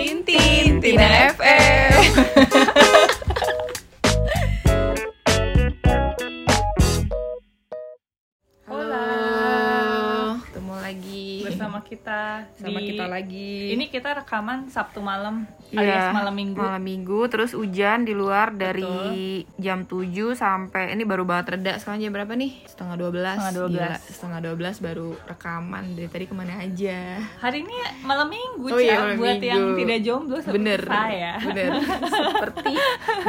Tintin Tina FM. kita rekaman Sabtu malam Iya, alias malam minggu. Malam minggu, terus hujan di luar dari jam 7 sampai ini baru banget reda. Sekarang jam berapa nih? Setengah 12. Setengah 12. Gila, setengah 12 baru rekaman. Dari tadi ke mana aja? Hari ini malam minggu, Oh iya, malam buat minggu. yang tidak jomblo seperti Bener, saya. bener. seperti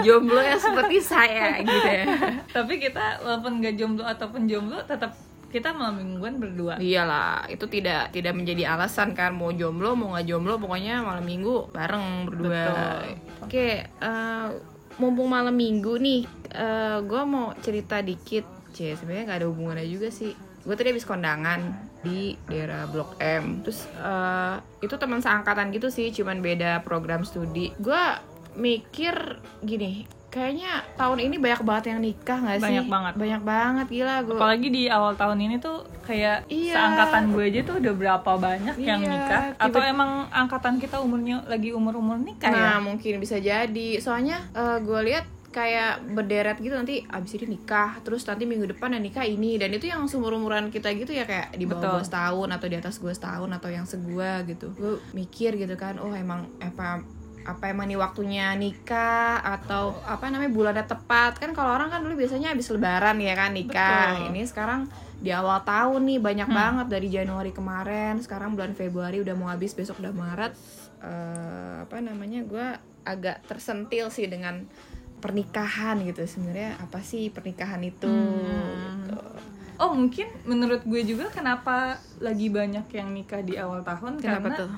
jomblo yang seperti saya gitu ya. Tapi kita walaupun nggak jomblo ataupun jomblo tetap kita malam mingguan berdua. Iyalah, itu tidak tidak menjadi alasan kan mau jomblo mau nggak jomblo pokoknya malam minggu bareng berdua. Oke, eh, mumpung malam minggu nih, gue mau cerita dikit. C, sebenarnya nggak ada hubungannya juga sih. Gue tadi habis kondangan di daerah Blok M. Terus eh, itu teman seangkatan gitu sih, cuman beda program studi. Gue mikir gini, kayaknya tahun ini banyak banget yang nikah nggak sih? Banyak banget. Banyak banget gila gue. Apalagi di awal tahun ini tuh kayak Iya. seangkatan gue aja tuh udah berapa banyak yang Iya, nikah tiba- atau emang angkatan kita umurnya lagi umur-umur nikah Nah, ya? mungkin bisa jadi. Soalnya gue lihat kayak berderet gitu nanti abis ini nikah, terus nanti minggu depan yang nikah ini dan itu yang seumur umuran kita gitu ya kayak di bawah gue setahun atau di atas gue setahun atau yang segua gitu. Gue mikir gitu kan, oh emang apa apa emang nih waktunya nikah atau apa namanya bulannya tepat kan kalau orang kan dulu biasanya habis lebaran ya kan nikah Betul. ini sekarang di awal tahun nih banyak Hmm. banget dari Januari kemarin sekarang bulan Februari udah mau habis besok udah Maret eh, apa namanya gue agak tersentil sih dengan pernikahan gitu sebenarnya apa sih pernikahan itu Hmm. gitu. Oh mungkin menurut gue juga kenapa lagi banyak yang nikah di awal tahun kenapa karena tuh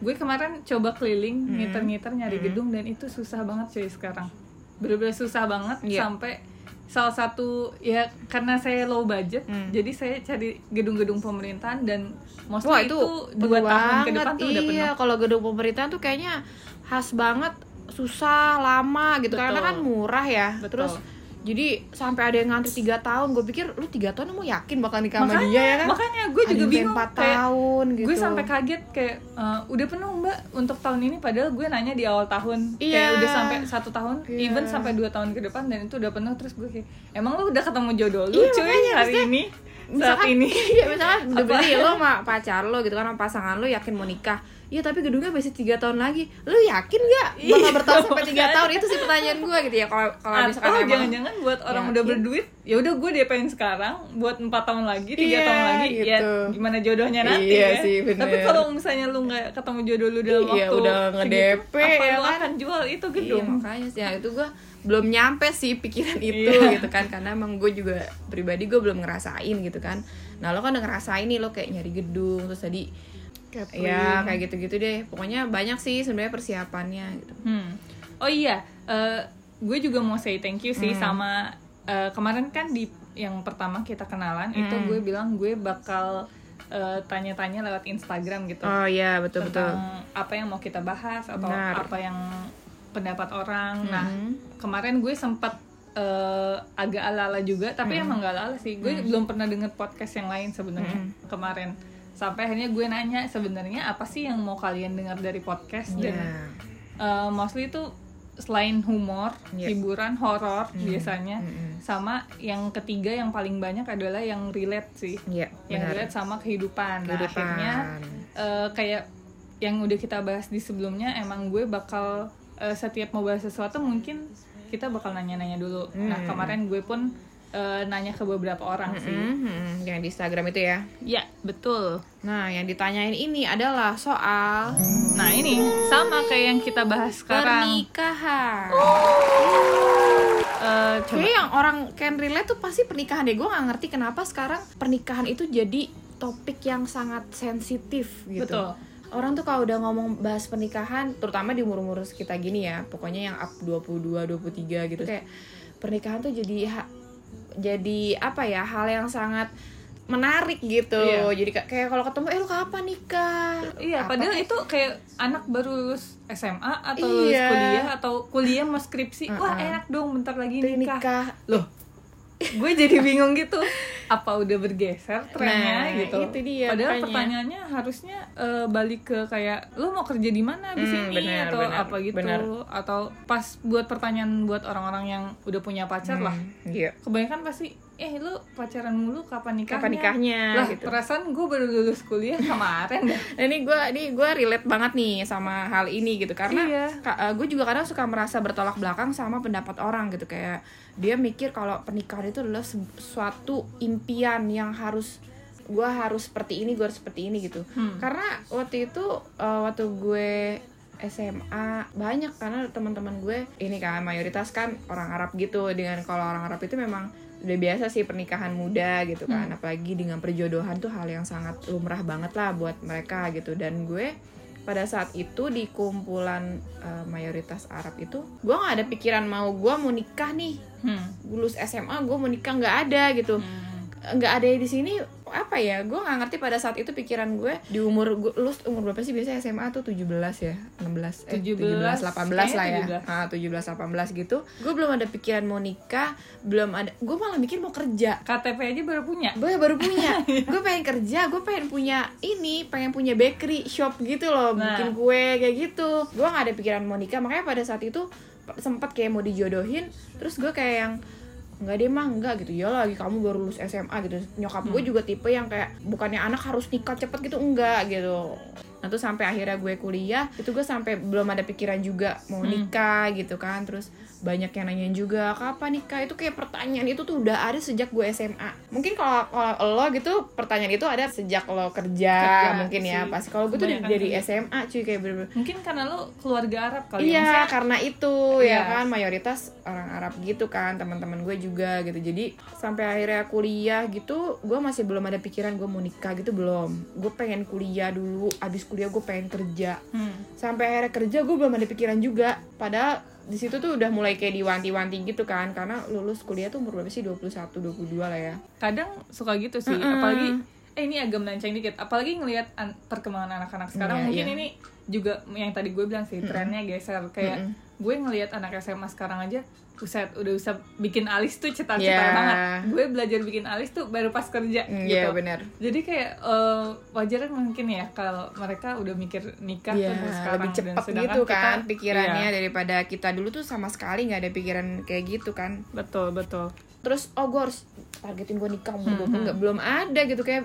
gue kemarin coba keliling Hmm. ngiter-ngiter nyari Hmm. gedung dan itu susah banget cuy sekarang bener-bener susah banget Iya. sampai salah satu ya karena saya low budget Hmm. jadi saya cari gedung-gedung pemerintahan dan mostly Wah itu, itu dua tahun ke depan tuh udah penuh Iya, kalau gedung pemerintahan tuh kayaknya khas banget, susah, lama gitu. Betul. Karena kan murah ya. Betul. Terus jadi sampai ada yang ngantri tiga tahun. Gue pikir lu tiga tahun mau yakin bakal nikah sama dia ya kan? makanya gue juga bingung empat kayak tahun gitu. gue sampai kaget kayak "Eh, udah penuh mbak untuk tahun ini padahal gue nanya di awal tahun Iya. kayak udah sampai satu tahun Iya. even sampai dua tahun ke depan dan itu udah penuh terus gue kayak emang lu udah ketemu jodoh lu Iya, cuy makanya, hari maksudnya, ini saat misalkan ini iya misalkan udah beli lo sama pacar lo gitu kan sama pasangan lo yakin mau nikah Iya tapi gedungnya masih tiga tahun lagi Lu yakin gak bakal Iya, bertahan sampai tiga tahun Itu sih pertanyaan gue gitu ya Kalau kalau misalkan emang jangan-jangan buat orang udah yakin. berduit ya udah gue DP-in sekarang buat empat tahun lagi tiga Iya, tahun lagi ya gitu. gimana jodohnya nanti Iya ya sih, bener. tapi kalau misalnya lu nggak ketemu jodoh lu dalam Iya, waktu udah nge-DP, segitu, apa ya lu kan? akan jual itu Iya gedung makanya sih ya, itu gue belum nyampe sih pikiran itu Iya. gitu kan karena emang gue juga pribadi gue belum ngerasain gitu kan nah lo kan udah ngerasain nih lo kayak nyari gedung terus tadi ya kayak gitu-gitu deh pokoknya banyak sih sebenarnya persiapannya gitu Hmm. Oh iya, eh, gue juga mau say thank you sih Hmm. sama eh, kemarin kan di yang pertama kita kenalan itu Hmm. gue bilang gue bakal eh, tanya-tanya lewat Instagram gitu oh iya betul betul tentang apa yang mau kita bahas atau Benar. apa yang pendapat orang. Nah Mhm. kemarin gue sempat eh, agak ala-ala juga, tapi Hmm. emang gak ala-ala sih. Gue belum pernah denger podcast yang lain sebenarnya Hmm. kemarin. Sampai akhirnya gue nanya sebenarnya apa sih yang mau kalian dengar dari podcast dan Iya. uh, mostly itu selain humor, Iya. hiburan, horor biasanya, Mm-mm. sama yang ketiga yang paling banyak adalah yang relate sih, Iya, yang benar. relate sama kehidupan. Nah, Kehidupan. akhirnya uh, kayak yang udah kita bahas di sebelumnya, emang gue bakal uh, setiap mau bahas sesuatu mungkin kita bakal nanya-nanya dulu. Nah Hmm. kemarin gue pun uh, nanya ke beberapa orang sih. Mhm, yang di Instagram itu ya Ya betul. nah yang ditanyain ini adalah soal Nah ini sama kayak yang kita bahas sekarang. pernikahan Uh, coba. Kayaknya yang orang can relate tuh pasti pernikahan deh. Gue gak ngerti kenapa sekarang pernikahan itu jadi topik yang sangat sensitif gitu. Betul. Orang tuh kalau udah ngomong bahas pernikahan, terutama di umur-umur kita gini ya, pokoknya yang up 22, 23 gitu kayak pernikahan tuh jadi ha- jadi apa ya, hal yang sangat menarik gitu. Iya. Jadi ka- kayak kalau ketemu, eh lu kapan nikah? Iya, Apa padahal kayak- itu kayak anak baru lulus SMA atau lulus Iya. kuliah atau kuliah mau skripsi. Wah, Uh-uh. enak dong bentar lagi nikah. nikah. Loh, gue jadi bingung gitu apa udah bergeser trennya Nah, gitu itu dia, padahal makanya. pertanyaannya harusnya eh, balik ke kayak lu mau kerja di mana di Hmm, sini benar, atau benar, apa gitu benar. atau pas buat pertanyaan buat orang-orang yang udah punya pacar lah Iya. kebanyakan pasti eh lu pacaran mulu kapan nikahnya Kapan nikahnya, lah gitu. perasaan gue baru lulus kuliah kemarin dah Nah, ini gue ini gue relate banget nih sama hal ini gitu karena Iya. gue juga kadang suka merasa bertolak belakang sama pendapat orang gitu kayak dia mikir kalau pernikahan itu adalah suatu impian yang harus gue harus seperti ini gue harus seperti ini gitu Hmm. karena waktu itu eh, waktu gue SMA banyak karena teman-teman gue ini kan mayoritas kan orang Arab gitu dengan kalau orang Arab itu memang udah biasa sih pernikahan muda gitu kan. Apalagi dengan perjodohan tuh hal yang sangat lumrah banget lah buat mereka gitu. Dan gue pada saat itu di kumpulan eh, mayoritas Arab itu gue nggak ada pikiran mau gue mau nikah nih. Hmm. lulus SMA gue mau nikah nggak ada gitu. Hmm. Nggak ada di sini apa ya gue nggak ngerti pada saat itu pikiran gue. Di umur gue lu umur berapa sih biasanya SMA tuh? 17 ya? 16 eh 17, 17 18 lah ya. kayaknya ah 17 18 gitu. Gue belum ada pikiran mau nikah belum ada gue malah mikir mau kerja. KTP aja baru punya? Gue baru punya. Gue pengen kerja gue pengen punya ini pengen punya bakery shop gitu loh Nah. bikin kue kayak gitu. Gue nggak ada pikiran mau nikah makanya pada saat itu sempat kayak mau dijodohin. Terus gue kayak yang nggak deh mah enggak gitu. Ya lagi kamu baru lulus SMA gitu. Nyokap gue juga tipe yang kayak bukannya anak harus nikah cepet gitu enggak gitu. Nah tuh sampai akhirnya gue kuliah itu gue sampai belum ada pikiran juga mau nikah gitu kan. Terus banyak yang nanyain juga kapan nikah itu kayak pertanyaan itu tuh udah ada sejak gue SMA mungkin kalau kalau lo gitu pertanyaan itu ada sejak lo kerja, Kerja mungkin ya sih. pasti kalau gue tuh dari, dari. SMA cuy kayak bener mungkin karena lu keluarga Arab kali ya Iya, Maksudnya- karena itu Iya. ya kan mayoritas orang Arab gitu kan, teman-teman gue juga gitu. Jadi sampai akhirnya kuliah gitu, gue masih belum ada pikiran gue mau nikah gitu belum. Gue pengen kuliah dulu, abis kuliah gue pengen kerja. Hmm. Sampai akhirnya kerja gue belum ada pikiran juga. Padahal di situ tuh udah mulai kayak diwanti-wanti gitu kan, karena lulus kuliah tuh umur berapa sih 21, 22 lah ya. kadang suka gitu sih Mm-mm. apalagi eh ini agak melenceng dikit apalagi ngelihat an- perkembangan anak-anak sekarang Iya, mungkin iya. ini juga yang tadi gue bilang sih trennya geser kayak Mm-mm. Gue ngelihat anak SMA sekarang aja Buset, udah bisa bikin alis tuh cita-cita Iya. banget Gue belajar bikin alis tuh baru pas kerja Mm, gitu Iya benar. Jadi kayak eh, wajar mungkin ya kalau mereka udah mikir nikah Iya, tuh sekarang lebih Dan cepat gitu kita- kan pikirannya Iya, daripada kita dulu tuh sama sekali nggak ada pikiran kayak gitu kan. betul betul terus oh gue harus targetin gue nikah umur Hmm, 20 nggak belum ada gitu kayak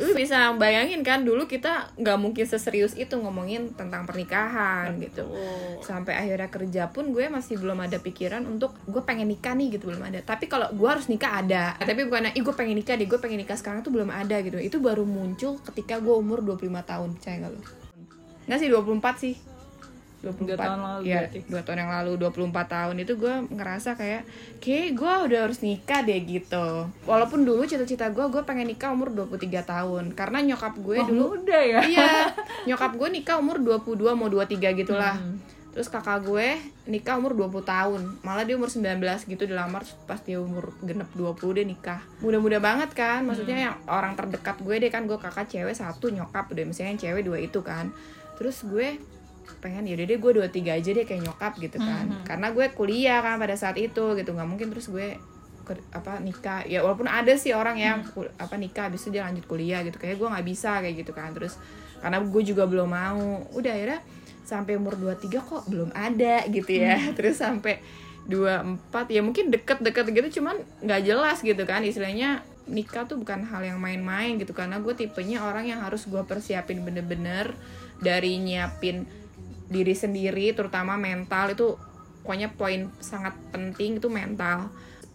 lu bisa bayangin kan dulu kita nggak mungkin seserius itu ngomongin tentang pernikahan gitu. Sampai akhirnya kerja pun gue masih belum ada pikiran untuk gue pengen nikah nih gitu belum ada. Tapi kalau gue harus nikah ada. Tapi bukan ih gue pengen nikah deh gue pengen nikah sekarang tuh belum ada gitu. Itu baru muncul ketika gue umur 25 tahun percaya nggak lo nggak sih 24 sih 24 Dua tahun lalu berarti. dua tahun yang lalu 24 tahun. Itu gue ngerasa kayak kayak gue udah harus nikah deh gitu. Walaupun dulu cita-cita gue gue pengen nikah umur 23 tahun. Karena nyokap gue Wah, dulu muda ya. Iya nyokap gue nikah umur 22 mau 23 gitulah. Hmm. terus kakak gue nikah umur 20 tahun. Malah dia umur 19 gitu dilamar pas dia umur genep 20 dia nikah. Muda-muda banget kan maksudnya Hmm. yang orang terdekat gue deh kan. Gue kakak cewek satu nyokap udah misalnya yang cewek dua itu kan. Terus gue pengen yaudah deh gue dua tiga aja deh kayak nyokap gitu kan. Hmm. karena gue kuliah kan pada saat itu gitu nggak mungkin terus gue ke- apa nikah. Ya walaupun ada sih orang yang Hmm. apa nikah habis itu dia lanjut kuliah gitu. Kayak gue nggak bisa kayak gitu kan. Terus karena gue juga belum mau. Udah akhirnya sampai umur 23 kok belum ada gitu ya. Hmm. terus sampai 24 ya mungkin deket-deket gitu cuman nggak jelas gitu kan. Istilahnya nikah tuh bukan hal yang main-main gitu karena gue tipenya orang yang harus gue persiapin bener-bener dari nyiapin diri sendiri terutama mental itu pokoknya poin sangat penting itu mental.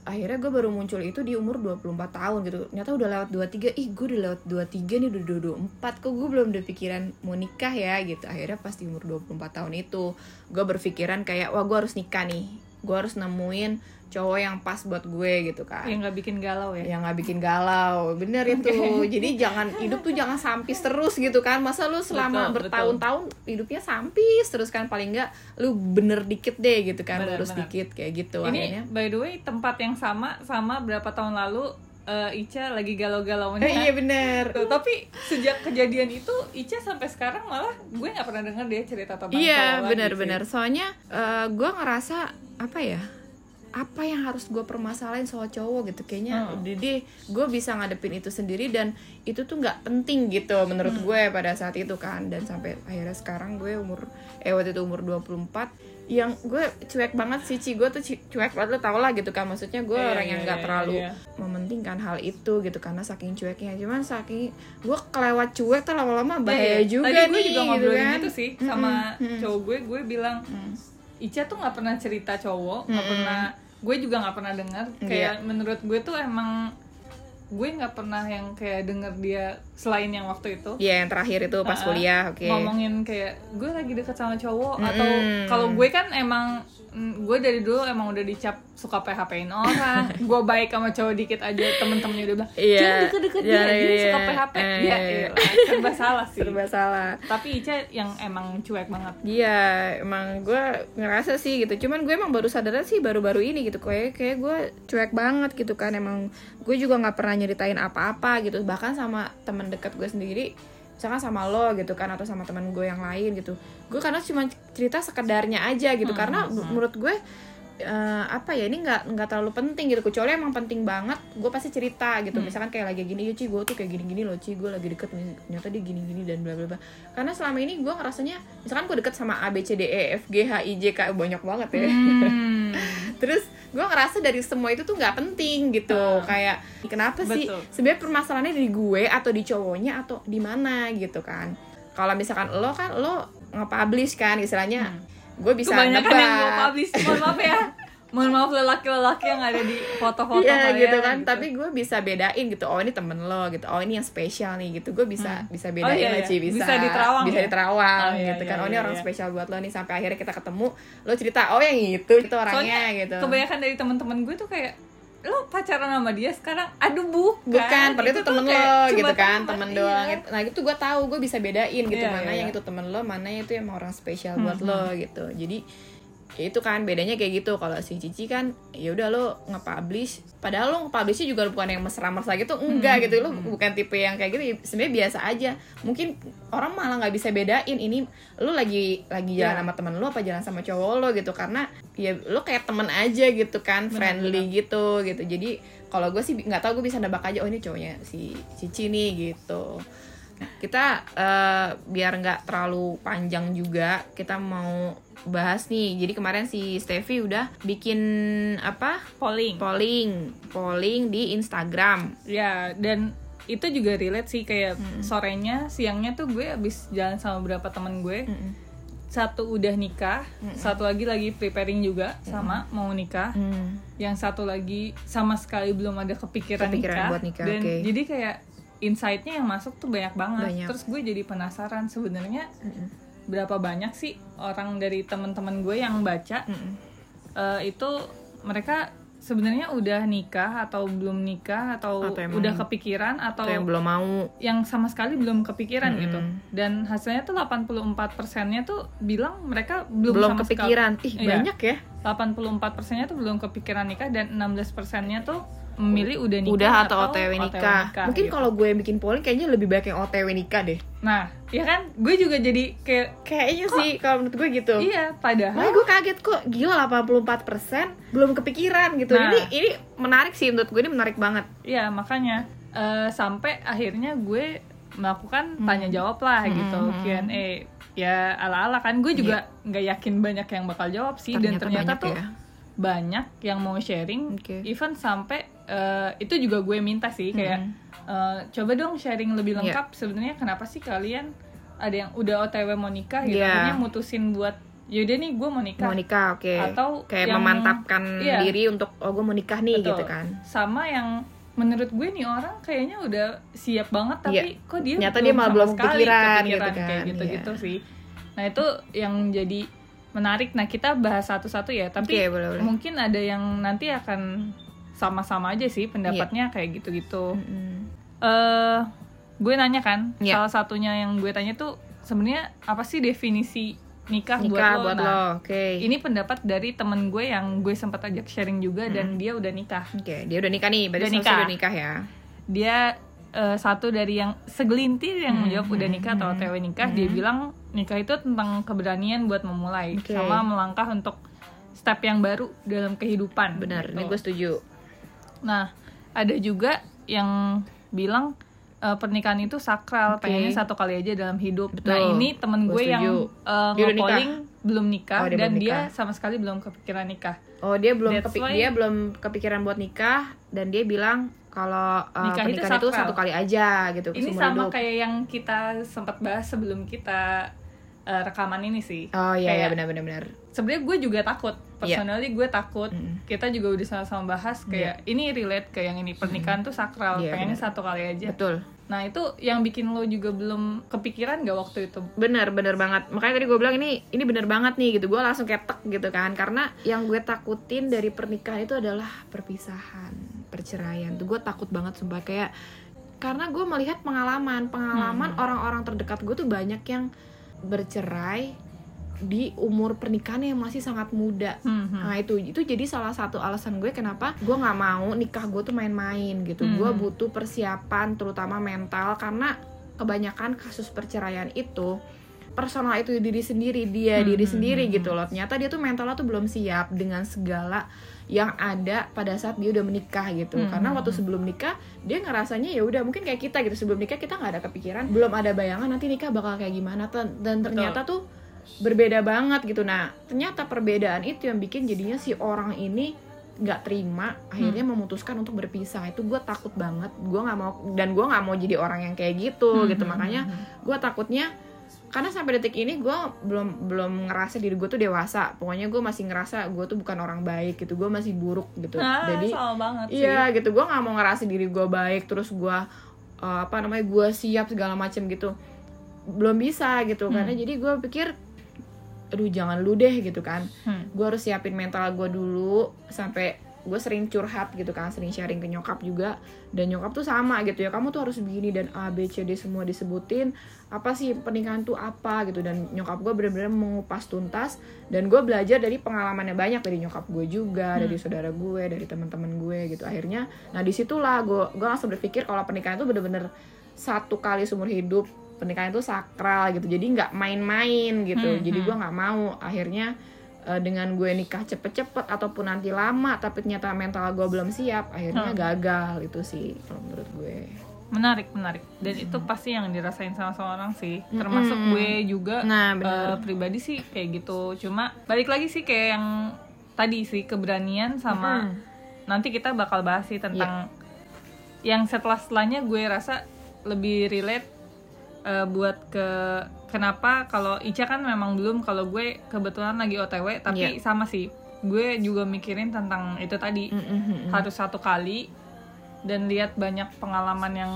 Akhirnya gue baru muncul itu di umur 24 tahun gitu. Ternyata udah lewat 23 ih gue udah lewat 23 nih udah 24 kok gue belum ada pikiran mau nikah ya gitu. Akhirnya pas di umur 24 tahun itu gue berpikiran kayak wah gue harus nikah nih. Gue harus nemuin cowok yang pas buat gue gitu kan. Yang nggak bikin galau ya? Yang nggak bikin galau. Bener itu. Jadi jangan hidup tuh jangan sampis terus gitu kan. Masa lu selama bertahun-tahun hidupnya sampis terus kan? Paling nggak lu bener dikit deh gitu kan Bener, lurus bener. dikit kayak gitu ini akhirnya. by the way tempat yang sama sama berapa tahun lalu eh, Ica lagi galau-galaunya. Eh, iya bener. Tuh, tapi sejak kejadian itu Ica sampai sekarang malah gue nggak pernah dengar dia cerita tentang iya cowok lagi bener sih. bener soalnya gue ngerasa apa ya apa yang harus gue permasalahin soal cowok gitu kayaknya Hmm. udah deh gue bisa ngadepin itu sendiri dan itu tuh nggak penting gitu menurut Hmm. gue pada saat itu kan dan sampai akhirnya sekarang gue umur eh waktu itu umur 24 yang gue cuek banget sih Ci gue tuh cuek banget lo tau lah gitu kan maksudnya gue Iya, orang yang iya, nggak iya, terlalu iya. mementingkan hal itu gitu karena saking cueknya cuman saking gue kelewat cuek tuh lama-lama bahaya Iya, iya. juga Tadi nih gue juga gitu kan itu sih sama mm-mm. cowok gue gue bilang Mm. Ica tuh nggak pernah cerita cowok nggak Mm-mm. pernah gue juga nggak pernah dengar kayak menurut gue tuh emang gue nggak pernah yang kayak denger dia selain yang waktu itu Iya yang terakhir itu pas Uh-uh. kuliah oke ngomongin kayak gue lagi deket sama cowok Mm-mm. atau kalau gue kan emang mm, gue dari dulu emang udah dicap suka PHP-in orang gue baik sama cowok dikit aja temen-temennya udah bilang Iya. jangan deket-deket dia Iya, dia iya. suka PHP Eh. ya elah, serba salah sih serba salah tapi Ica yang emang cuek banget Iya, emang gue ngerasa sih gitu. Cuman gue emang baru sadar sih baru-baru ini gitu. Kayak kayak gue cuek banget gitu kan. Emang gue juga nggak pernah nyeritain apa-apa gitu. Bahkan sama teman dekat gue sendiri, misalkan sama lo gitu kan atau sama teman gue yang lain gitu. Gue karena cuma cerita sekedarnya aja gitu. Hmm, Karena hmm. menurut gue eh, apa ya ini nggak nggak terlalu penting gitu kecuali emang penting banget gue pasti cerita gitu Hmm. misalkan kayak lagi gini ya Ci gue tuh kayak gini gini loh Ci gue lagi deket ternyata dia gini gini dan bla bla bla karena selama ini gue ngerasanya misalkan gue deket sama A B C D E F G H I J K banyak banget ya Hmm. terus gue ngerasa dari semua itu tuh nggak penting gitu. Ah. kayak kenapa sih Betul. sebenarnya permasalahannya di gue atau di cowoknya atau di mana gitu kan? Kalau misalkan lo kan lo nge-publish kan istilahnya gue bisa kebanyakan nebak yang gue publish mohon maaf ya mohon maaf lelaki-lelaki yang ada di foto-foto Iya kalian, gitu kan, tapi gue bisa bedain gitu. Oh ini temen lo gitu. Oh ini yang spesial nih gitu. Gue bisa bisa bedain iya, lah iya. Ci, bisa Bisa diterawang bisa ya? diterawang Oh, iya, gitu iya, kan. Oh ini iya, orang iya. spesial buat lo nih sampai akhirnya kita ketemu. Lo cerita oh yang itu itu orangnya soalnya gitu. kebanyakan dari teman-teman gue tuh kayak lo pacaran sama dia sekarang aduh bukan Bukan, padahal itu temen lo gitu kan, temen, temen iya. doang. gitu. Nah itu gue tahu, gue bisa bedain gitu Iya, mana iya. yang itu temen lo, mana yang itu emang orang spesial buat Mhm. lo gitu. Jadi ya itu kan bedanya kayak gitu. Kalau si Cici kan ya udah lo nge-publish. Padahal lo nge-publishnya juga bukan yang mesra-mesra gitu enggak Mhm, gitu. Lo bukan tipe yang kayak gitu ya sebenarnya biasa aja. Mungkin orang malah nggak bisa bedain ini lo lagi lagi jalan Iya. sama temen lo apa jalan sama cowok lo gitu. Karena ya lo kayak temen aja gitu kan Benar, friendly gitu gitu. Jadi kalau gue sih nggak tahu gue bisa nebak aja oh ini cowoknya si Cici nih gitu. Nah kita eh, biar nggak terlalu panjang juga kita mau bahas nih jadi kemarin si Steffi udah bikin apa polling polling polling di Instagram ya dan itu juga relate sih kayak Mm-mm. sorenya siangnya tuh gue abis jalan sama beberapa temen gue Mm-mm. satu udah nikah Mm-mm. satu lagi lagi preparing juga sama mau nikah Mm. yang satu lagi sama sekali belum ada kepikiran, Kepikiran nikah, buat nikah, dan oke. jadi kayak insight-nya yang masuk tuh banyak banget Banyak. terus gue jadi penasaran sebenarnya Mm-mm. Berapa banyak sih orang dari teman-teman gue yang baca Mm-mm. eh, itu mereka sebenarnya udah nikah atau belum nikah atau, Atau emang- udah kepikiran atau atau yang belum mau yang sama sekali belum kepikiran Mm-mm. gitu dan hasilnya tuh 84 persennya tuh bilang mereka belum, belum sama kepikiran ih Iya. banyak ya sekali 84 persennya tuh belum kepikiran nikah dan 16 persennya tuh memilih udah nikah udah atau OTW nikah, mungkin gitu. kalau gue yang bikin polling kayaknya lebih banyak yang OTW nikah deh nah ya kan gue juga jadi kayak kayaknya sih kalau menurut gue gitu iya padahal Makanya gue kaget kok gila 84% belum kepikiran gitu. Nah. Ini ini menarik sih menurut gue ini menarik banget. Iya makanya eh, sampai akhirnya gue melakukan Hmm. tanya jawab lah Hmm, gitu hmm, Q&A ya ala ala kan gue juga nggak yakin banyak yang bakal jawab sih dan ternyata banyak tuh ya. banyak yang mau sharing Oke. even sampai eh, itu juga gue minta sih kayak Hmm. eh, coba dong sharing lebih Iya. lengkap sebenarnya kenapa sih kalian ada yang udah OTW mau nikah gitu Iya. akhirnya mutusin buat yaudah nih gue mau nikah Mau nikah oke. Atau kayak yang- memantapkan iya. diri untuk oh gue mau nikah nih Betul. gitu kan. sama yang menurut gue nih orang kayaknya udah siap banget tapi Iya. kok dia Ternyata dia malah belum sekali kepikiran gitu kayak kan, gitu gitu iya. sih nah itu yang jadi menarik nah kita bahas satu-satu ya tapi Oke, boleh, boleh. mungkin ada yang nanti akan sama-sama aja sih pendapatnya Iya. kayak gitu-gitu Mm-mm. eh gue nanya kan Iya. salah satunya yang gue tanya tuh sebenarnya apa sih definisi nikah, Nikah buat lo buat Nah, lo. Oke. ini pendapat dari temen gue yang gue sempat ajak sharing juga dan dia udah nikah Oke, dia udah nikah nih. Berarti Udah nikah. udah nikah ya. dia eh, satu dari yang segelintir yang menjawab udah nikah atau OTW nikah dia bilang nikah itu tentang keberanian buat memulai Oke. sama melangkah untuk step yang baru dalam kehidupan benar gitu. ini gue setuju Nah, ada juga yang bilang eh, pernikahan itu sakral, Oke. pengennya satu kali aja dalam hidup. Betul. Nah, ini temen gue yang Dia udah nge-polling belum nikah Oh, dia dan belum dia nikah. sama sekali belum kepikiran nikah. oh dia belum That's kepi- why- dia belum kepikiran buat nikah dan dia bilang kalau uh, Nikah itu pernikahan itu, sakral. satu kali aja gitu Ini sama hidup. kayak yang kita sempat bahas sebelum kita eh, rekaman ini sih. oh iya iya benar-benar benar Sebenarnya gue juga takut. Iya. Personally gue takut. Mm. Kita juga udah sama-sama bahas kayak ini relate ke yang ini pernikahan tuh sakral, Iya, pengennya satu kali aja. betul Nah, itu yang bikin lo juga belum kepikiran gak waktu itu? bener bener banget makanya tadi gue bilang ini ini bener banget nih gitu gue langsung ketek gitu kan karena yang gue takutin dari pernikahan itu adalah perpisahan perceraian tuh gue takut banget sumpah kayak karena gue melihat pengalaman pengalaman Hmm. orang-orang terdekat gue tuh banyak yang bercerai di umur pernikahan yang masih sangat muda Hmm, hmm. Nah itu itu jadi salah satu alasan gue kenapa gue nggak mau nikah gue tuh main-main gitu. Hmm. Gue butuh persiapan terutama mental karena kebanyakan kasus perceraian itu personal itu diri sendiri dia Hmm, diri hmm, sendiri hmm, gitu loh. Ternyata dia tuh mentalnya tuh belum siap dengan segala yang ada pada saat dia udah menikah gitu. Hmm, Karena waktu hmm. sebelum nikah dia ngerasanya ya udah mungkin kayak kita gitu sebelum nikah kita nggak ada kepikiran belum ada bayangan nanti nikah bakal kayak gimana dan ternyata tuh berbeda banget gitu. Nah ternyata perbedaan itu yang bikin jadinya si orang ini nggak terima akhirnya Hmm. memutuskan untuk berpisah. Itu gue takut banget. Gue nggak mau dan gue nggak mau jadi orang yang kayak gitu Hmm, gitu. hmm, makanya hmm, hmm. gue takutnya karena sampai detik ini gue belum belum ngerasa diri gue tuh dewasa. Pokoknya gue masih ngerasa gue tuh bukan orang baik gitu. Gue masih buruk gitu. Nah, jadi sama banget sih. Iya gitu, gue nggak mau ngerasa diri gue baik terus gue uh, apa namanya gue siap segala macem gitu, belum bisa gitu. Hmm. karena jadi gue pikir, aduh jangan lu deh gitu kan, Hmm. gue harus siapin mental gue dulu sampai gue sering curhat gitu kan, sering sharing ke nyokap juga. Dan nyokap tuh sama gitu ya, kamu tuh harus begini dan A B C D semua disebutin. Apa sih pernikahan tuh apa? gitu. Dan nyokap gue bener-bener mengupas tuntas dan gue belajar dari pengalamannya banyak dari nyokap gue juga Hmm. dari saudara gue dari teman-teman gue gitu. Akhirnya nah di situlah gue gue langsung berpikir kalau pernikahan itu bener-bener satu kali seumur hidup pernikahan itu sakral gitu jadi nggak main-main gitu Hmm, jadi hmm. gue nggak mau akhirnya eh, dengan gue nikah cepet-cepet ataupun nanti lama tapi ternyata mental gue belum siap akhirnya Hmm. gagal itu sih kalau menurut gue Menarik, menarik. Dan itu pasti yang dirasain sama semua orang sih. Termasuk Mm-mm. gue juga nah eh, pribadi sih kayak gitu. Cuma balik lagi sih kayak yang tadi sih keberanian sama Mm-mm. nanti kita bakal bahas sih tentang yang setelah setelahnya gue rasa lebih relate eh, buat ke kenapa kalau Ica kan memang belum kalau gue kebetulan lagi OTW tapi Iya. sama sih gue juga mikirin tentang itu tadi Mm-mm. harus satu kali dan lihat banyak pengalaman yang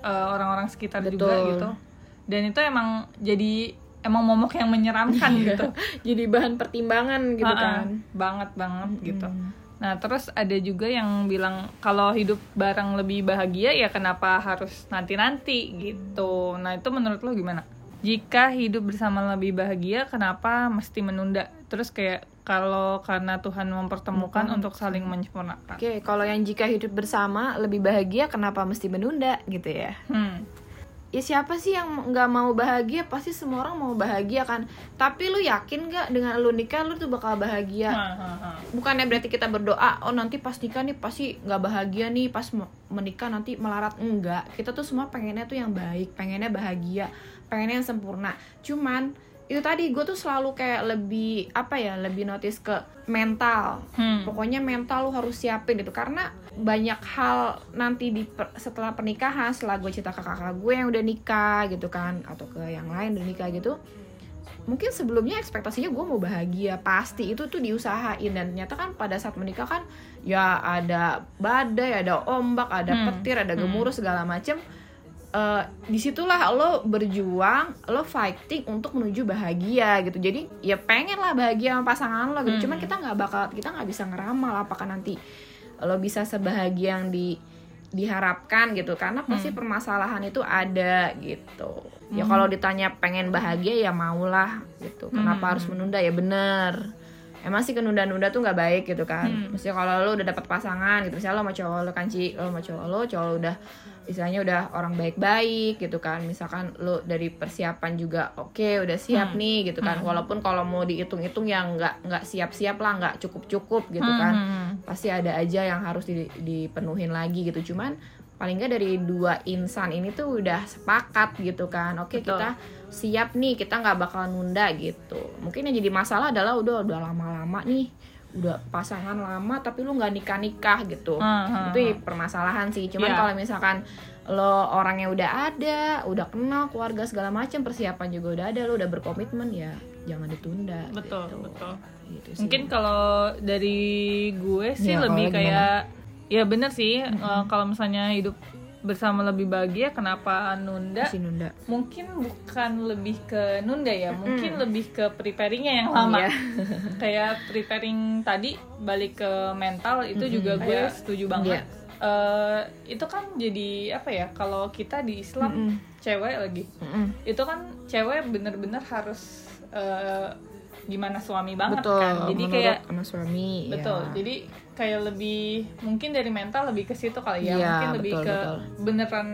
eh, orang-orang sekitar juga Betul. gitu dan itu emang jadi emang momok yang menyeramkan Iya. gitu jadi bahan pertimbangan gitu Ha-ha, kan banget banget gitu Mm. Nah terus ada juga yang bilang kalau hidup bareng lebih bahagia ya kenapa harus nanti nanti gitu nah itu menurut lo gimana jika hidup bersama lebih bahagia kenapa mesti menunda terus kayak kalau karena Tuhan mempertemukan Bukan. untuk saling menyempurnakan Oke, kalau yang jika hidup bersama lebih bahagia, kenapa mesti menunda gitu ya? hmm. Ya siapa sih yang nggak mau bahagia? Pasti semua orang mau bahagia kan. Tapi lu yakin nggak dengan lu nikah lu tuh bakal bahagia? Ha, ha, ha. Bukannya berarti kita berdoa, oh nanti pas nikah nih pasti nggak bahagia nih, pas me- menikah nanti melarat enggak. Kita tuh semua pengennya tuh yang baik, pengennya bahagia, pengennya yang sempurna. Cuman itu tadi gue tuh selalu kayak lebih apa ya, lebih notice ke mental Hmm. pokoknya mental lu harus siapin itu karena banyak hal nanti di per- setelah pernikahan setelah gue cerita ke kakak gue yang udah nikah gitu kan atau ke yang lain udah nikah gitu mungkin sebelumnya ekspektasinya gue mau bahagia pasti itu tuh diusahain dan ternyata kan pada saat menikah kan ya ada badai ada ombak ada Hmm. petir ada Hmm. gemuruh segala macem Eh, di situlah lo berjuang lo fighting untuk menuju bahagia gitu jadi ya pengen lah bahagia sama pasangan lo gitu Hmm. cuman kita nggak bakal kita nggak bisa ngeramal apakah nanti lo bisa sebahagia yang di diharapkan gitu karena pasti Hmm. permasalahan itu ada gitu ya Hmm. kalau ditanya pengen bahagia ya maulah gitu kenapa Hmm. harus menunda ya bener emang sih kenunda-nunda tuh nggak baik gitu kan Hmm. Maksudnya kalau lo udah dapat pasangan gitu misalnya lo sama cowok lo kan Ci, lo sama cowok lo cowok lo udah istilahnya udah orang baik-baik gitu kan misalkan lo dari persiapan juga oke udah siap Hmm. nih gitu kan Hmm. walaupun kalau mau dihitung-hitung yang nggak nggak siap-siap lah nggak cukup-cukup gitu kan Hmm. pasti ada aja yang harus di- dipenuhin lagi gitu cuman paling nggak dari dua insan ini tuh udah sepakat gitu kan oke Betul. kita siap nih kita nggak bakal nunda gitu mungkin yang jadi masalah adalah udah udah lama-lama nih udah pasangan lama tapi lu nggak nikah nikah gitu Hmm, hmm, itu permasalahan sih cuman Iya. kalau misalkan lo orangnya udah ada udah kenal keluarga segala macam persiapan juga udah ada lo udah berkomitmen ya jangan ditunda betul gitu. betul Gitu sih. mungkin kalau dari gue sih Ya, lebih kalau gimana? kayak ya bener sih eh, kalau misalnya hidup bersama lebih bahagia kenapa nunda masih nunda mungkin bukan lebih ke nunda ya mungkin lebih ke preparingnya yang lama Iya. kayak preparing tadi balik ke mental itu juga gue Kayak- setuju banget Iya. Eh, itu kan jadi apa ya kalau kita di Islam Mm-mm. cewek lagi Mm-mm. itu kan cewek bener-bener harus eh, gimana suami banget betul kan jadi kayak sama suami betul ya. jadi kayak lebih mungkin dari mental lebih ke situ kali ya Iya, mungkin lebih betul, ke betul. beneran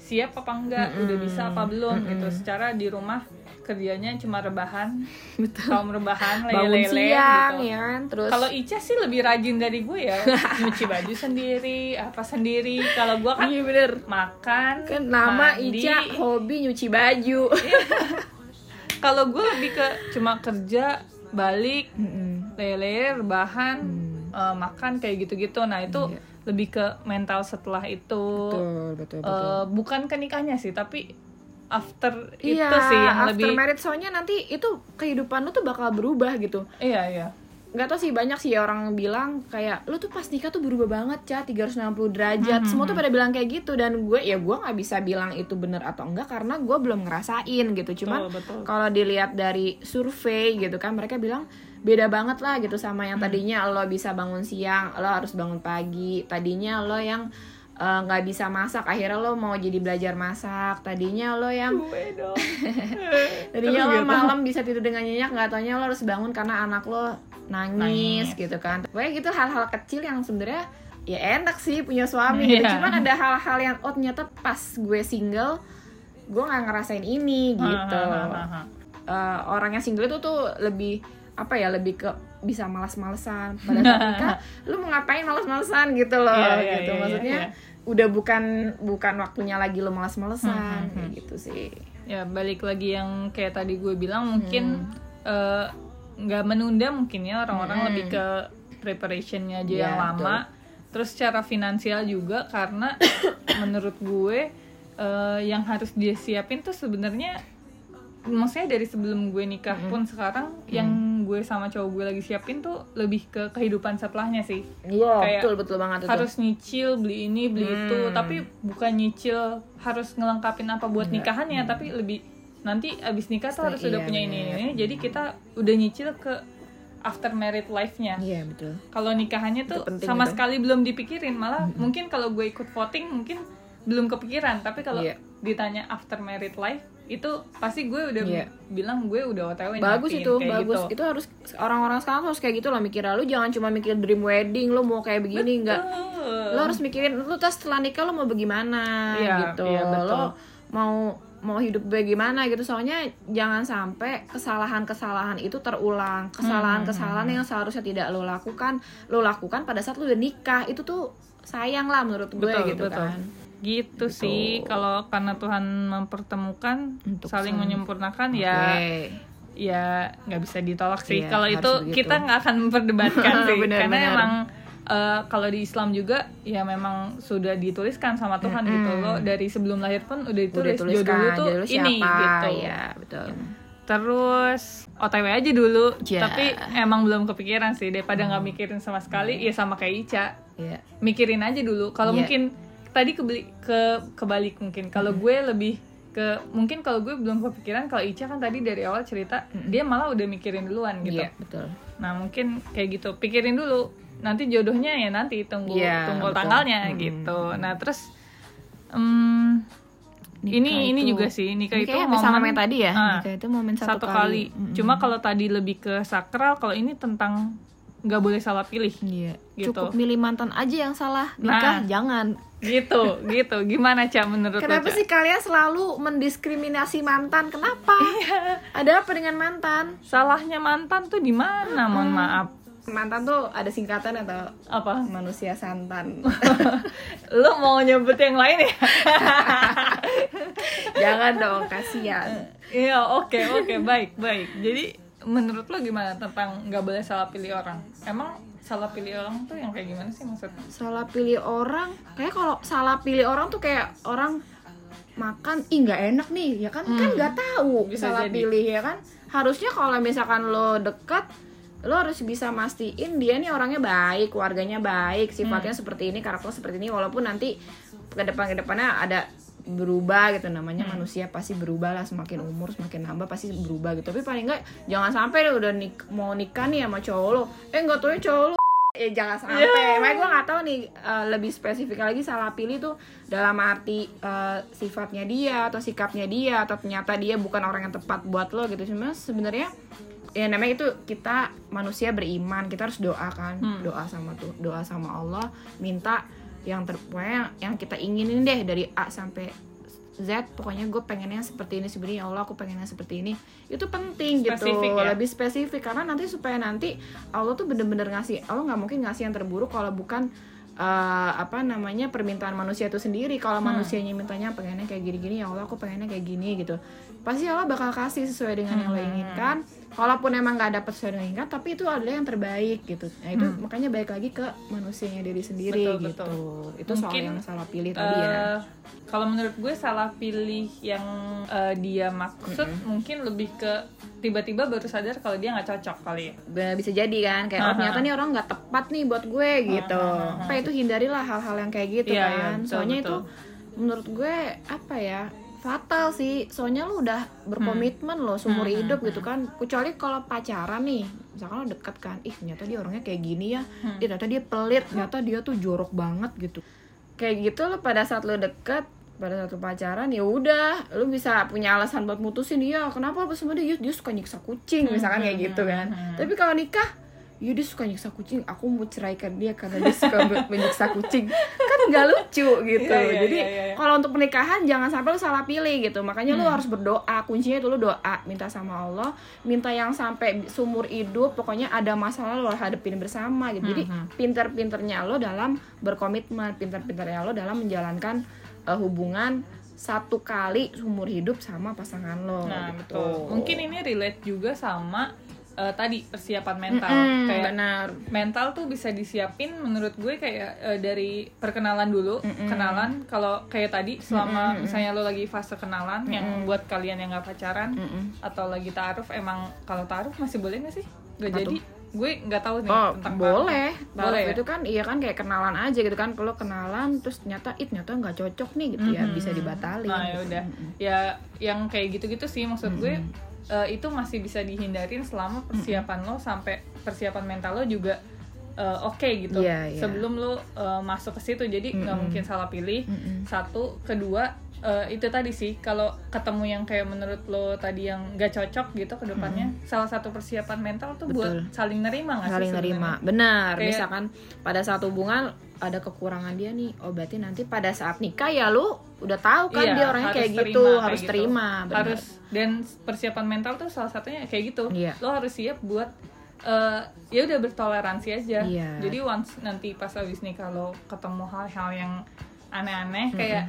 siap apa enggak Mm-mm. udah bisa apa belum Mm-mm. gitu secara di rumah kerjanya cuma rebahan betul kaum rebahan lele-lele siang gitu ya kan terus kalau Ica sih lebih rajin dari gue ya nyuci baju sendiri apa sendiri kalau gue kan iya bener makan kan nama mandi. Ica hobi nyuci baju kalau gue lebih ke cuma kerja balik Mm-mm. lele rebahan Hmm. Eh, makan kayak gitu-gitu nah itu Iya. lebih ke mental setelah itu betul betul betul Eh, bukan ke nikahnya sih tapi after Iya, itu sih yang after lebih marriage soalnya nanti itu kehidupan lu tuh bakal berubah gitu. iya iya Nggak tau sih banyak sih orang bilang kayak lu tuh pas nikah tuh berubah banget Ca 360 derajat. Mhm, Semua tuh pada bilang kayak gitu dan gue ya gue nggak bisa bilang itu bener atau enggak karena gue belum ngerasain gitu. Cuman kalau dilihat dari survei gitu kan mereka bilang beda banget lah gitu sama yang tadinya lo bisa bangun siang lo harus bangun pagi tadinya lo yang eh, nggak bisa masak akhirnya lo mau jadi belajar masak tadinya lo yang tadinya lo gitu. malam bisa tidur dengan nyenyak nggak taunya lo harus bangun karena anak lo nangis, Nangis. gitu kan pokoknya gitu hal-hal kecil yang sebenarnya ya enak sih punya suami gitu. Iya. cuman ada hal-hal yang oh ternyata pas gue single gue nggak ngerasain ini gitu Hahaha. Eh, orang yang single itu tuh lebih apa ya lebih ke bisa malas-malesan. Pada saat nikah lu mau ngapain malas-malesan gitu loh Iya, iya, gitu. iya, maksudnya iya. udah bukan bukan waktunya lagi lu malas-malesan Hmm, hmm, kayak gitu sih. Ya balik lagi yang kayak tadi gue bilang mungkin Hmm. eh, nggak menunda mungkin ya orang-orang Hmm. lebih ke preparationnya aja Iya, yang lama. terus secara finansial juga karena menurut gue eh, yang harus dia siapin tuh sebenarnya maksudnya dari sebelum gue nikah pun sekarang yang gue sama cowok gue lagi siapin tuh lebih ke kehidupan setelahnya sih. Iya Kayak betul betul banget itu. harus nyicil beli ini beli itu. Hmm. tapi bukan nyicil harus ngelengkapin apa buat Enggak. nikahannya tapi lebih nanti abis nikah tuh harus Iya, udah punya ini, bener. ini. Ini jadi kita udah nyicil ke after married life-nya. Iya betul. Kalau nikahannya tuh Itu penting sama itu. sekali belum dipikirin. Malah mungkin kalau gue ikut voting mungkin belum kepikiran tapi kalau Iya. ditanya after married life itu pasti gue udah Iya. bilang gue udah otw bagus itu kayak bagus gitu. itu harus orang-orang sekarang harus kayak gitu loh mikirnya lu jangan cuma mikir dream wedding lu mau kayak begini enggak Betul. lo harus mikirin lu tas setelah nikah lo mau bagaimana Iya, gitu iya, betul. lo mau mau hidup bagaimana gitu soalnya jangan sampai kesalahan-kesalahan itu terulang kesalahan-kesalahan Hmm, yang seharusnya tidak lo lakukan lo lakukan pada saat lo udah nikah itu tuh sayang lah menurut gue Betul, gitu betul. kan gitu sih. Kalau karena Tuhan mempertemukan Untuk saling saling- menyempurnakan ya Oke. ya nggak bisa ditolak sih. Iya, kalau itu begitu. kita nggak akan memperdebatkan sih. Bener, karena bener. emang eh, kalau di Islam juga ya memang sudah dituliskan sama Tuhan Mm-mm. gitu loh. Dari sebelum lahir pun udah udah ditulis tuliskan jodoh lu tuh jodoh ini siapa? gitu. Ya betul. Terus OTW aja dulu. Ya. tapi emang belum kepikiran sih. Daripada nggak mikirin sama sekali ya sama kayak Ica. Iya. mikirin aja dulu. Kalau Iya. mungkin tadi kebeli ke kebalik mungkin. Kalau gue lebih ke mungkin kalau gue belum kepikiran kalau Ica kan tadi dari awal cerita dia malah udah mikirin duluan gitu. Iya, betul. Nah mungkin kayak gitu. Pikirin dulu nanti jodohnya ya nanti tunggu Iya, tunggu betul. tanggalnya Mm-mm. gitu. Nah terus em, ini ini itu- juga sih nikah Ini itu sama momen yang tadi ya? Ah, nikah itu momen satu, satu kali. Mm-mm. Cuma kalau tadi lebih ke sakral, kalau ini tentang nggak boleh salah pilih Iya. Gitu. Cukup milih mantan aja yang salah. Nikah Nah. jangan. gitu gitu gimana cak menurut lo Kenapa Ca? sih kalian selalu mendiskriminasi mantan? Kenapa? Iya. Ada apa dengan mantan? salahnya mantan tuh di mana mohon maaf Mantan tuh ada singkatan atau apa manusia santan. lo mau nyebut yang lain ya jangan dong, kasihan. iya oke oke baik baik jadi menurut lo gimana tentang nggak boleh salah pilih orang? Emang salah pilih orang tuh yang kayak gimana sih maksudnya Salah pilih orang, kayak kalau salah pilih orang tuh kayak orang makan ih nggak enak nih ya kan? Kan nggak tahu Bisa salah jadi. pilih ya kan? Harusnya kalau misalkan lo dekat lo harus bisa mastiin dia nih orangnya baik keluarganya baik sifatnya seperti ini karakter seperti ini walaupun nanti ke depan ke depannya ada berubah gitu. Namanya manusia pasti berubah lah. Semakin umur semakin nambah pasti berubah gitu. Tapi paling enggak jangan sampai deh udah nik mau nikah nih sama cowok lo. Eh nggak tahu cowok lo. Eh jangan sampai. Makanya gue nggak tahu nih eh, lebih spesifik lagi salah pilih tuh dalam arti eh, sifatnya dia atau sikapnya dia atau ternyata dia bukan orang yang tepat buat lo gitu. Cuma sebenarnya ya namanya itu kita manusia beriman. Kita harus doa kan. Doa sama tuh doa sama Allah. Minta yang ter pokoknya yang kita inginin deh dari A sampai Z pokoknya gue pengennya seperti ini sebenarnya ya Allah aku pengennya seperti ini. Itu penting Spesifik gitu ya? lebih spesifik karena nanti supaya nanti Allah tuh bener-bener ngasih Allah nggak mungkin ngasih yang terburuk kalau bukan eh, apa namanya permintaan manusia itu sendiri. Kalau manusianya mintanya pengennya kayak gini-gini ya Allah aku pengennya kayak gini gitu. Pasti Allah bakal kasih sesuai dengan yang lo inginkan kalaupun emang nggak dapet sesuai dengan inginkan tapi itu adalah yang terbaik gitu. Nah itu makanya balik lagi ke manusianya diri sendiri Betul, gitu. betul. itu soal Mungkin, yang salah pilih tadi ya. Eh, kalau menurut gue salah pilih yang eh, dia maksud mungkin lebih ke tiba-tiba baru sadar kalau dia nggak cocok kali ya. Bisa jadi kan kayak oh Aha. ternyata nih orang nggak tepat nih buat gue gitu. apa itu hindarilah hal-hal yang kayak gitu Iya, iya, kan. betul, soalnya betul. itu menurut gue apa ya fatal sih. Soalnya lu udah berkomitmen loh seumur Hmm, hidup gitu kan. Kecuali kalau pacaran nih misalkan lo deket kan ih ternyata dia orangnya kayak gini ya. Hmm. Ternyata dia pelit ternyata dia tuh jorok banget gitu. Kayak gitu lo pada saat lo deket pada satu pacaran ya udah. Lu bisa punya alasan buat mutusin dia kenapa apa sama dia? Dia suka nyiksa kucing misalkan kayak gitu kan. tapi kalau nikah ya dia suka nyiksa kucing aku mau ceraikan dia karena dia suka men- menyiksa kucing. Kan nggak lucu gitu. Iya, iya, jadi iya, iya, iya. kalau untuk pernikahan jangan sampai lu salah pilih gitu. Makanya lu harus berdoa. Kuncinya itu lu doa minta sama Allah. Minta yang sampai sumur hidup pokoknya ada masalah lo hadapin bersama gitu. Jadi pinter-pinternya lo dalam berkomitmen pinter-pinternya lo dalam menjalankan eh, hubungan satu kali seumur hidup sama pasangan lo nah gitu. betul. Mungkin ini relate juga sama eh, tadi persiapan mental. Mm-mm, kayak benar. mental tuh bisa disiapin menurut gue kayak eh, dari perkenalan dulu. Kenalan kalau kayak tadi selama misalnya lo lagi fase kenalan yang buat kalian yang nggak pacaran Mm-mm. atau lagi taaruf emang kalau taaruf masih boleh nggak sih? Nggak jadi. gue nggak tahu nih Oh tentang boleh. Taruh boleh ya? itu kan iya kan kayak kenalan aja gitu kan. Kalau kenalan terus ternyata it ternyata nggak cocok nih gitu ya. Bisa dibatalin. Nah ya gitu. udah, ya yang kayak gitu-gitu sih maksud gue eh, itu masih bisa dihindarin selama persiapan lo sampai persiapan mental lo juga eh, oke gitu. Iya, iya. Sebelum lo eh, masuk ke situ, jadi nggak mungkin salah pilih. Mm-mm. Satu, kedua eh, itu tadi sih kalau ketemu yang kayak menurut lo tadi yang gak cocok gitu ke depannya, salah satu persiapan mental tuh buat Betul. saling nerima nggak sih? saling sebenarnya? nerima benar Kayak- misalkan pada saat hubungan ada kekurangan dia nih oh berarti nanti pada saat nikah ya lu udah tahu kan Iya, dia orangnya kayak terima, gitu kayak harus gitu. terima benar. harus dan persiapan mental tuh salah satunya kayak gitu Iya. lo harus siap buat eh, ya udah bertoleransi aja Iya. jadi once nanti pas habis nikah lo ketemu hal-hal yang aneh-aneh kayak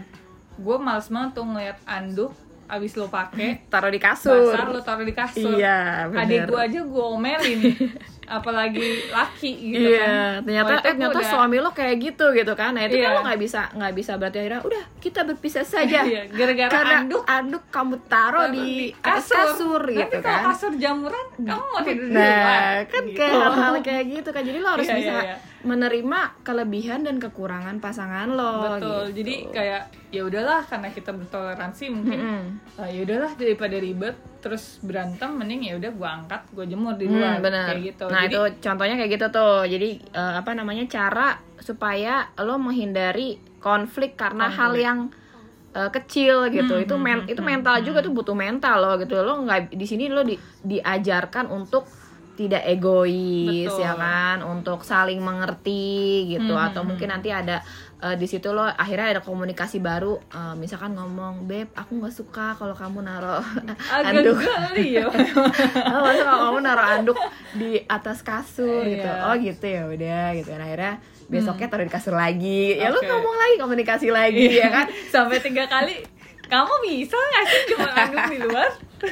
gue males banget tuh ngeliat anduk abis lo pake taruh di kasur basah lo taruh di kasur iya benar adik gue aja gue omelin apalagi laki gitu iya, kan ternyata Wah, itu eh ternyata udah- suami lo kayak gitu gitu kan. Nah, itu kan Iya. lo nggak bisa nggak bisa berarti akhirnya udah kita berpisah saja. Iya, gara-gara Karena anduk anduk kamu taruh di atas kasur, Nanti gitu kan. kasur jamuran kamu mau tidur di Nah, luar kan gitu. kayak hal-hal kayak gitu kan. Jadi lo harus Iya, bisa iya, iya. Menerima kelebihan dan kekurangan pasangan lo. betul gitu. jadi kayak ya udahlah karena kita bertoleransi mungkin Mm-mm. ah, ya udahlah daripada ribet terus berantem mending ya udah gua angkat gua jemur di Hmm, luar benar. kayak gitu Nah Jadi, itu contohnya kayak gitu tuh. Jadi eh, apa namanya cara supaya lo menghindari konflik karena hal yang eh, kecil gitu. Hmm, itu men itu mental juga tuh butuh mental lo gitu. Lo nggak di sini lo di- diajarkan untuk tidak egois Betul. ya kan? Untuk saling mengerti gitu. Hmm, atau hmm, mungkin nanti ada eh, di situ lo akhirnya ada komunikasi baru. Eh, misalkan ngomong beb aku nggak suka kalau kamu naro anduk. geli ya. Masa kalau kamu naruh anduk di atas kasur gitu. Iya. oh gitu ya udah gitu. Kan akhirnya besoknya taruh di kasur lagi. Ya lu Oke. ngomong lagi komunikasi lagi ya kan? Sampai tiga kali kamu bisa nggak sih cuma anduk di luar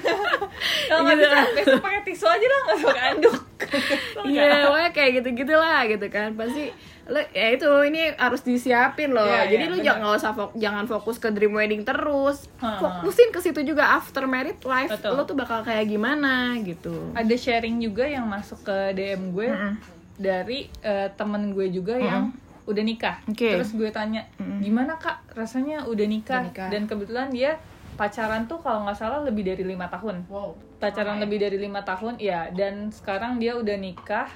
kalau nggak Gitu. bisa besok pakai tisu aja lah nggak pakai anduk Iya, pokoknya kayak gitu-gitu lah gitu kan. Pasti lo ya itu ini harus disiapin loh. Iya, Jadi iya, lu jangan nggak usah fok- jangan fokus ke dream wedding terus. Fokusin ke situ juga after married life Betul. lo tuh bakal kayak gimana gitu. ada sharing juga yang masuk ke DM gue Mm-mm. dari eh, temen gue juga yang udah nikah. Oke. Terus gue tanya, gimana kak rasanya udah nikah? Udah nikah. Dan kebetulan dia pacaran tuh kalau nggak salah lebih dari lima tahun. Wow. Pacaran lebih dari lima tahun, ya. Dan sekarang dia udah nikah.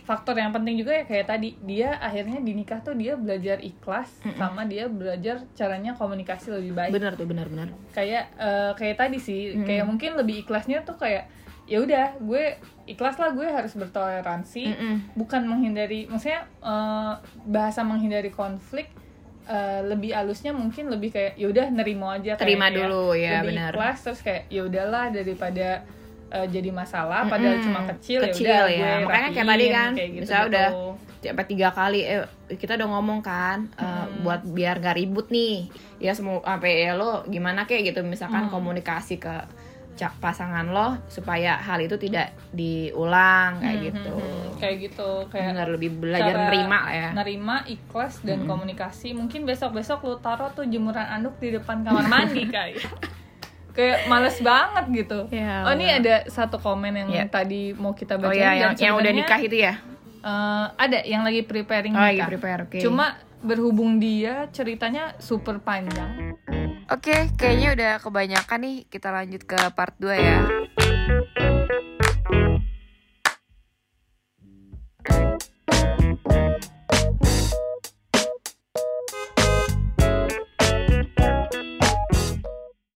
Faktor yang penting juga ya kayak tadi dia akhirnya di nikah tuh dia belajar ikhlas sama dia belajar caranya komunikasi lebih baik Bener tuh bener-bener. kayak eh, kayak tadi sih kayak mungkin lebih ikhlasnya tuh kayak ya udah gue ikhlas lah gue harus bertoleransi Mm-mm. bukan menghindari maksudnya eh, bahasa menghindari konflik eh, lebih halusnya mungkin lebih kayak ya udah nerimo aja Terima kayaknya. dulu, ya, lebih benar. ikhlas terus kayak ya udahlah daripada eh, jadi masalah padahal Mm-mm. cuma kecil, Kecil, ya udah ya. gue Makanya kayak tadi kan, kayak gitu, misalnya udah gitu. sampai tiga kali eh kita udah ngomong kan eh, buat biar gak ribut nih ya semua sampai ya lo gimana kayak gitu misalkan komunikasi ke pasangan lo supaya hal itu tidak diulang kayak gitu. Hmm, kayak gitu kayak benar lebih belajar nerima lah ya. nerima ikhlas dan komunikasi. Mungkin besok besok lu taruh tuh jemuran anduk di depan kamar mandi kayak kayak males banget gitu. Ya oh ini ada satu komen yang Ya. tadi mau kita oh baca ya yang, yang udah nikah itu ya? ada yang lagi preparing Oh, lagi nikah. prepare, oke. cuma berhubung dia ceritanya super panjang Oke, kayaknya udah kebanyakan nih. Kita lanjut ke part 2 ya.